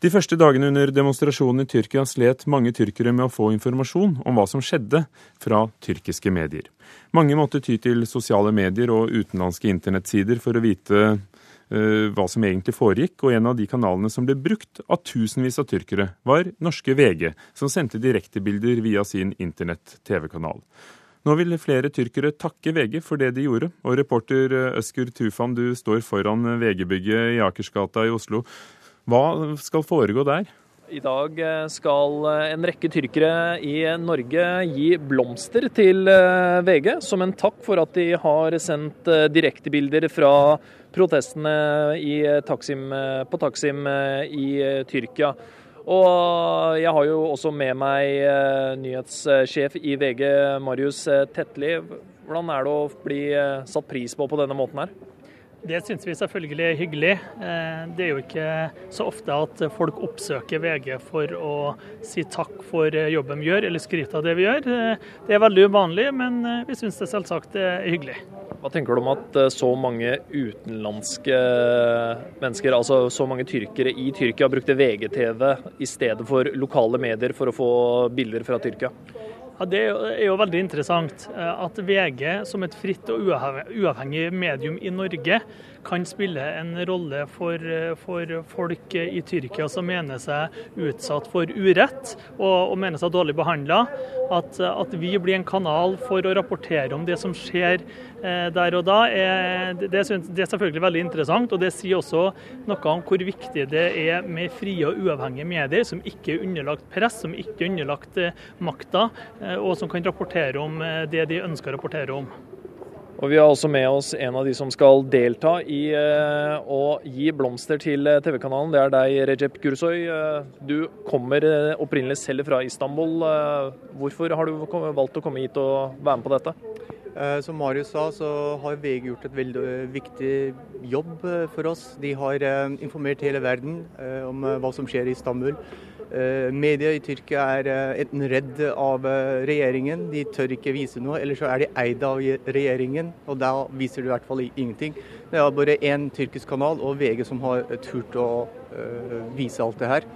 De første dagene under demonstrasjonen i Tyrkia slet mange tyrkere med å få informasjon om hva som skjedde fra tyrkiske medier. Mange måtte ty til sosiale medier og utenlandske internettsider for å vite uh, hva som egentlig foregikk, og en av de kanalene som ble brukt av tusenvis av tyrkere, var norske VG, som sendte direktebilder via sin internett-TV-kanal. Nå vil flere tyrkere takke VG for det de gjorde. Og reporter Øskur Tufan, du står foran VG-bygget i Akersgata i Oslo. Hva skal foregå der? I dag eh, skal eh, en rekke tyrkere i Norge gi blomster til eh, VG som en takk for at de har sendt direktebilder fra protestene Taksim, på Taksim i Tyrkia. Og jeg har jo også med meg nyhetssjef i VG, Marius Tetli. Hvordan er det å bli satt pris på på denne måten her? Det syns vi selvfølgelig er hyggelig. Eh, det er jo ikke så ofte at folk oppsøker VG for å si takk for jobben vi gjør, eller skryte av det vi gjør. Eh, det er veldig uvanlig, men eh, vi syns det selvsagt er hyggelig. Hva tenker du om at så mange utenlandske mennesker, altså så mange tyrkere i Tyrkia, brukte VGTV i stedet for lokale medier for å få bilder fra Tyrkia? Ja, Det er jo veldig interessant eh, at VG som et fritt og uavhengig medium i Norge kan spille en rolle for, eh, for folk i Tyrkia som mener seg utsatt for urett og, og mener seg dårlig behandla. At, at, vi blir en kanal for å rapportere om det som skjer eh, der og da, er, det, synes, det, er selvfølgelig veldig interessant. Og det sier også noe om hvor viktig det er med frie og uavhengige medier som ikke er underlagt press, som ikke er underlagt makta, og som kan rapportere om eh, det de ønsker å rapportere om. Og Vi har også med oss en av de som skal delta i uh, å gi blomster til eh, TV-kanalen. Det er deg, Recep Gursoy. Du kommer opprinnelig selv fra Istanbul. Hvorfor har du valgt å komme hit og være med på dette? Som Marius sa, så har VG gjort et veldig viktig jobb for oss. De har informert hele verden om hva som skjer i Istanbul. Eh, media i Tyrkia er eh, enten redd av eh, regjeringen, de tør ikke vise noe, eller så er de eid av regjeringen, og da viser de i hvert fall ingenting. Det er bare én tyrkisk kanal og VG som har turt å vise alt det her.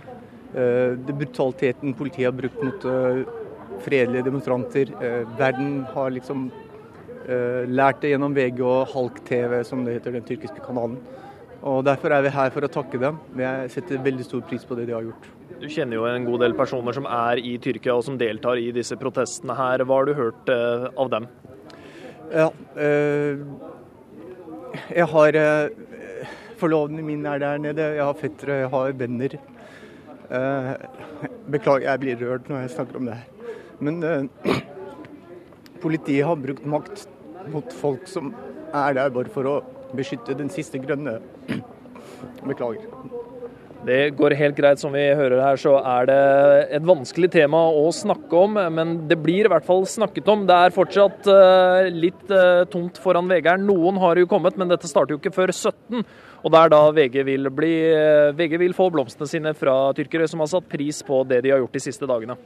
Det brutaliteten politiet har brukt mot fredelige demonstranter. Verden har liksom lært det gjennom VG og Halk-TV, som det heter, den tyrkiske kanalen. Og Derfor er vi her for å takke dem. Jeg setter veldig stor pris på det de har gjort. Du kjenner jo en god del personer som er i Tyrkia og som deltar i disse protestene her. Hva har du hørt uh, av dem? Ja, uh, jeg har uh, Forloveden min er der nede. Jeg har fettere, jeg har venner. beklager, jeg blir rørt når jeg snakker om det her. Men politiet har brukt makt mot folk som er der bare for å beskytte den siste grønne. Beklager. Det går helt greit. Som vi hører her, så er det et vanskelig tema å snakke om, men det blir i hvert fall snakket om. Det er fortsatt uh, litt uh, tomt foran VG her. Noen har jo kommet, men dette starter jo ikke før 17. Og det er da VG vil, bli, uh, VG vil få blomstene sine fra tyrkere som har satt pris på det de har gjort de siste dagene.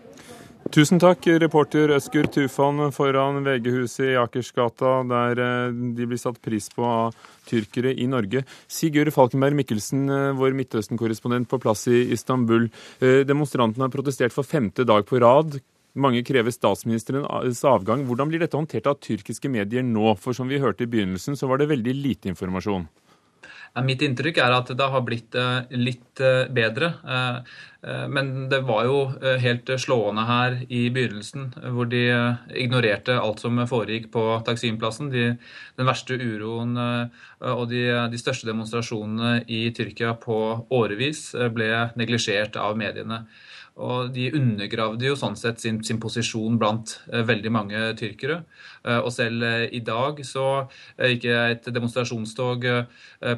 Tusen takk, reporter Øskur Tufan foran VG-huset i Akersgata, der eh, de blir satt pris på av tyrkere i Norge. Sigurd Falkenberg Mikkelsen, eh, vår Midtøsten-korrespondent på plass i Istanbul. Eh, demonstrantene har protestert for femte dag på rad. Mange krever statsministerens avgang. Hvordan blir dette håndtert av tyrkiske medier nå? For som vi hørte i begynnelsen, så var det veldig lite informasjon. Mitt inntrykk er at det har blitt litt bedre. Eh, men det var jo eh, helt slående her i begynnelsen, hvor de eh, ignorerte alt som foregikk på Taksimplassen. De, den verste uroen og de, de, største demonstrasjonene i Tyrkia på årevis ble neglisjert av mediene. Og de undergravde jo sånn sett sin, sin posisjon blant eh, veldig mange tyrkere. Eh, og selv eh, i dag så gikk jeg et demonstrasjonstog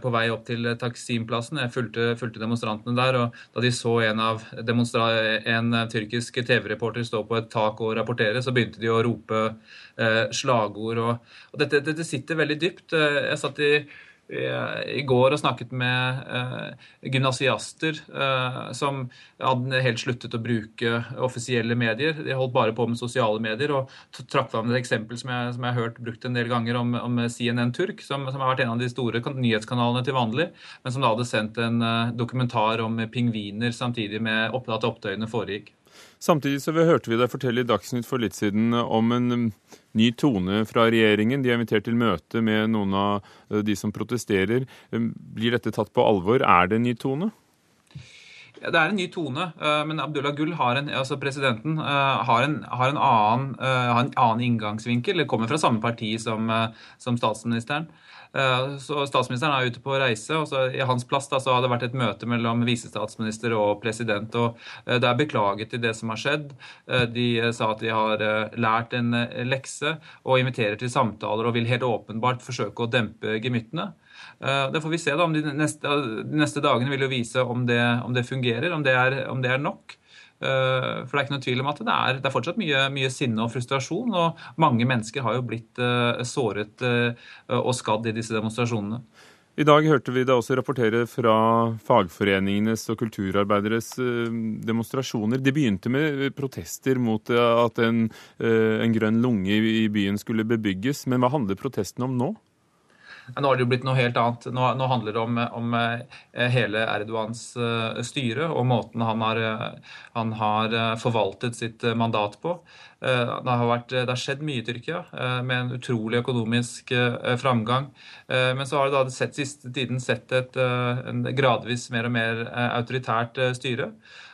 på vei opp til Taksimplassen. Jeg fulgte, fulgte demonstrantene der, og da de så en, av en tyrkisk TV-reporter stå på et tak og rapportere, så begynte de å rope slagord. Og, og dette, dette, sitter veldig dypt. Jeg satt i i går og snakket med eh, gymnasiaster eh, som hadde helt sluttet å bruke offisielle medier. De holdt bare på med sosiale medier. Og trakk fram et eksempel som jeg, som jeg, har hørt brukt en del ganger om, om CNN Turk, som, som, har vært en av de store nyhetskanalene til vanlig, men som da hadde sendt en eh, dokumentar om pingviner samtidig med at opptøyene foregikk. Samtidig så hørte vi deg fortelle i Dagsnytt for litt siden om en um, ny tone fra regjeringen. De er invitert til møte med noen av uh, de som protesterer. Blir dette tatt på alvor? Er det en ny tone? Det er en ny tone, uh, men Abdullah Gull, har en, altså presidenten, uh, har en, har en, annen, har en annen inngangsvinkel. Det kommer fra samme parti som, som statsministeren. Eh, så Statsministeren er ute på reise. og så I hans plass da, så har det vært et møte mellom visestatsminister og president. og eh, Det er beklaget til det som har skjedd. Eh, de sa at de har lært en lekse og inviterer til samtaler og vil helt åpenbart forsøke å dempe gemyttene. Det får vi se da, om De neste, de neste dagene vil jo vise om det, om det fungerer, om det, er, om det er nok. Eh, for det er ikke noe tvil om at det er, det er fortsatt mye, mye, sinne og frustrasjon. Og mange mennesker har jo blitt uh, såret og skadd i disse demonstrasjonene. I dag hørte vi deg også rapportere fra fagforeningenes og kulturarbeideres demonstrasjoner. De begynte med protester mot at en, en grønn lunge i byen skulle bebygges. Men hva handler protesten om nå? Nå har det jo blitt noe helt annet. Nå, nå handler det om, om, eh, hele Erdogans uh, styre og måten han har, uh, han har forvaltet sitt mandat på. Det har, vært, det har, skjedd mye i Tyrkia, med en utrolig økonomisk framgang. Men så har det da sett, siste tiden sett et gradvis mer og mer autoritært styre.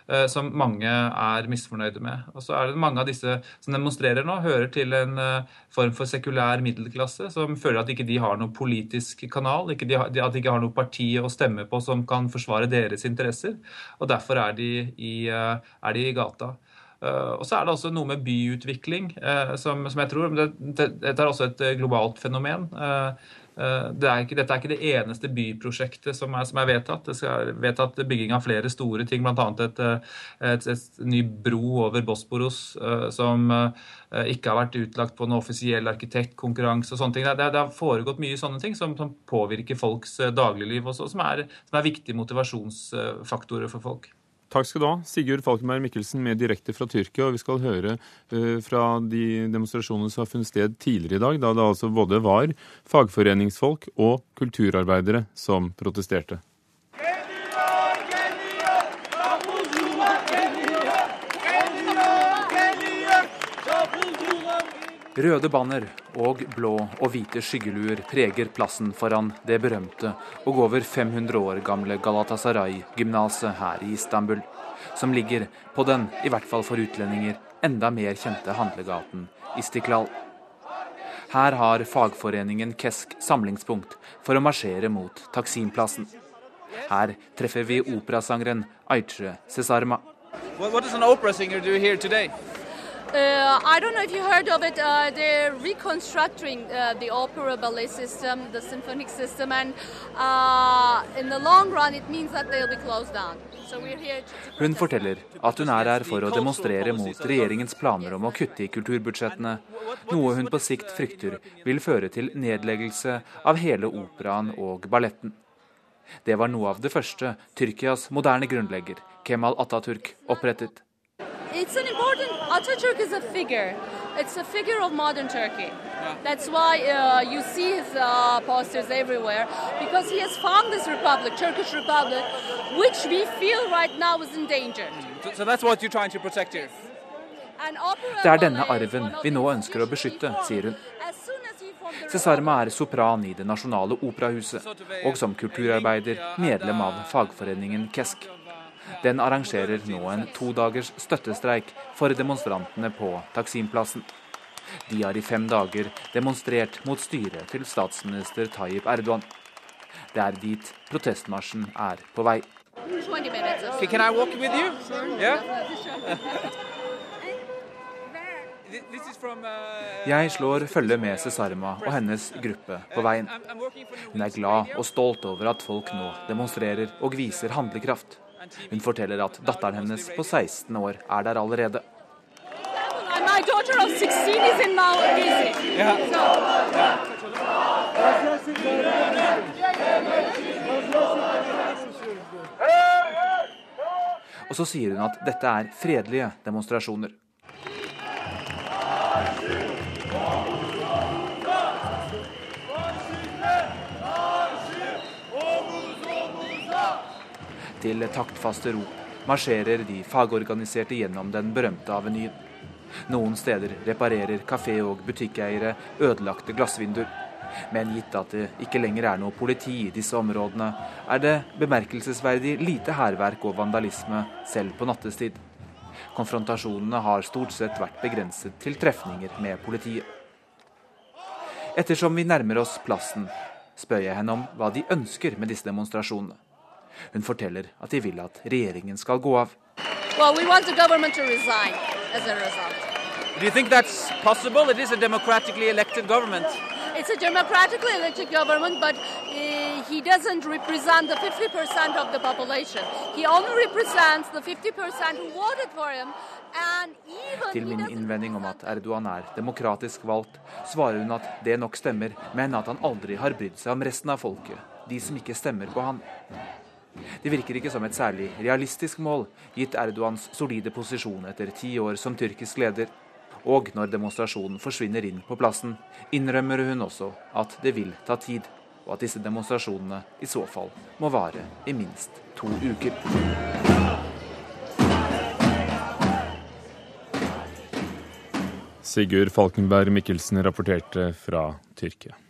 Eh, som mange er misfornøyde med. Og så er det Mange av disse som demonstrerer nå, hører til en eh, form for sekulær middelklasse som føler at ikke de har noen politisk kanal, at de ikke har noe parti å stemme på som kan forsvare deres interesser. Og derfor er de i, eh, er de i gata. Uh, og så er det også noe med byutvikling uh, som, som, jeg tror det, Dette er også et globalt fenomen. Eh, det er ikke, dette er ikke det eneste byprosjektet som er, som er vedtatt. Det skal vedtatt bygging av flere store ting, bl.a. Et, eh, et, et, ny bro over Bosporos eh, som ikke har vært utlagt på en offisiell arkitektkonkurranse og sånne ting. Det, det, har foregått mye sånne ting som, som påvirker folks dagligliv også, som er, som er viktige motivasjonsfaktorer for folk. Takk skal du ha, Sigurd Falkenberg Mikkelsen med direkte fra Tyrkia. og Vi skal høre uh, fra de demonstrasjonene som har funnet sted tidligere i dag, da det altså både var fagforeningsfolk og kulturarbeidere som protesterte. Røde banner og blå og hvite skyggeluer preger plassen foran det berømte og over 500 år gamle Galatasaray-gymnaset her i Istanbul, som ligger på den, i hvert fall for utlendinger, enda mer kjente handlegaten Istiklal. Her har fagforeningen Kesk samlingspunkt for å marsjere mot Taksimplassen. Her treffer vi operasangeren Aitre Cesarma. What, what does an opera singer do? Uh, I don't know if you heard of it. Uh, they're reconstructing uh, the opera ballet system, the symphonic system, and uh, in the long run, it means that they'll be closed down. So hun forteller at hun er her for å demonstrere mot regjeringens planer om å kutte i kulturbudsjettene, noe hun på sikt frykter vil føre til nedleggelse av hele operaen og balletten. Det var noe av det første Tyrkias moderne grunnlegger, Kemal Atatürk, opprettet. It's an important. Atatürk is a figure. It's a figure of modern Turkey. Yeah. That's why uh, you see his uh, posters everywhere because he has found this republic, Turkish republic, which we feel right now is endangered. So, so that's what you're trying to protect here. Det er denne arven vi nå ønsker å beskytte, sier hun. Cesarma er sopran i det nasjonale operahuset, og som kulturarbeider medlem av fagforeningen KESK. Den arrangerer nå en todagers støttestreik for demonstrantene på Taksimplassen. De har i fem dager demonstrert mot styret til statsminister Tayyip Erdogan. Det er dit protestmarsjen er på vei. Jeg slår følge med Cesarma og hennes gruppe på veien. Hun er glad og stolt over at folk nå demonstrerer og viser handlekraft. Hun forteller at datteren hennes på 16 år er der allerede. Og så sier hun at dette er fredelige demonstrasjoner. Til taktfaste rop marsjerer de fagorganiserte gjennom den berømte avenyen. Noen steder reparerer kafé- og butikkeiere ødelagte glassvinduer. Men gitt at det ikke lenger er noe politi i disse områdene, er det bemerkelsesverdig lite hærverk og vandalisme selv på nattestid. Konfrontasjonene har stort sett vært begrenset til trefninger med politiet. Ettersom vi nærmer oss plassen, spør jeg henne om hva de ønsker med disse demonstrasjonene. Hun forteller at de vil at regjeringen skal gå av. Well, we want the government to resign as a result. Do you think that's possible? It is a democratically elected government. It's a democratically elected government, but uh, he doesn't represent the 50% of the population. He only represents the 50% who voted for him. Til min innvending om at Erdogan er demokratisk valgt, svarer hun at det nok stemmer, men at han aldri har brydd seg om resten av folket, de som ikke stemmer på han. Det virker ikke som et særlig realistisk mål, gitt Erdogans solide posisjon etter ti år som tyrkisk leder. Og når demonstrasjonen forsvinner inn på plassen, innrømmer hun også at det vil ta tid, og at disse demonstrasjonene i så fall må vare i minst to uker. Sigurd Falkenberg Mikkelsen rapporterte fra Tyrkia.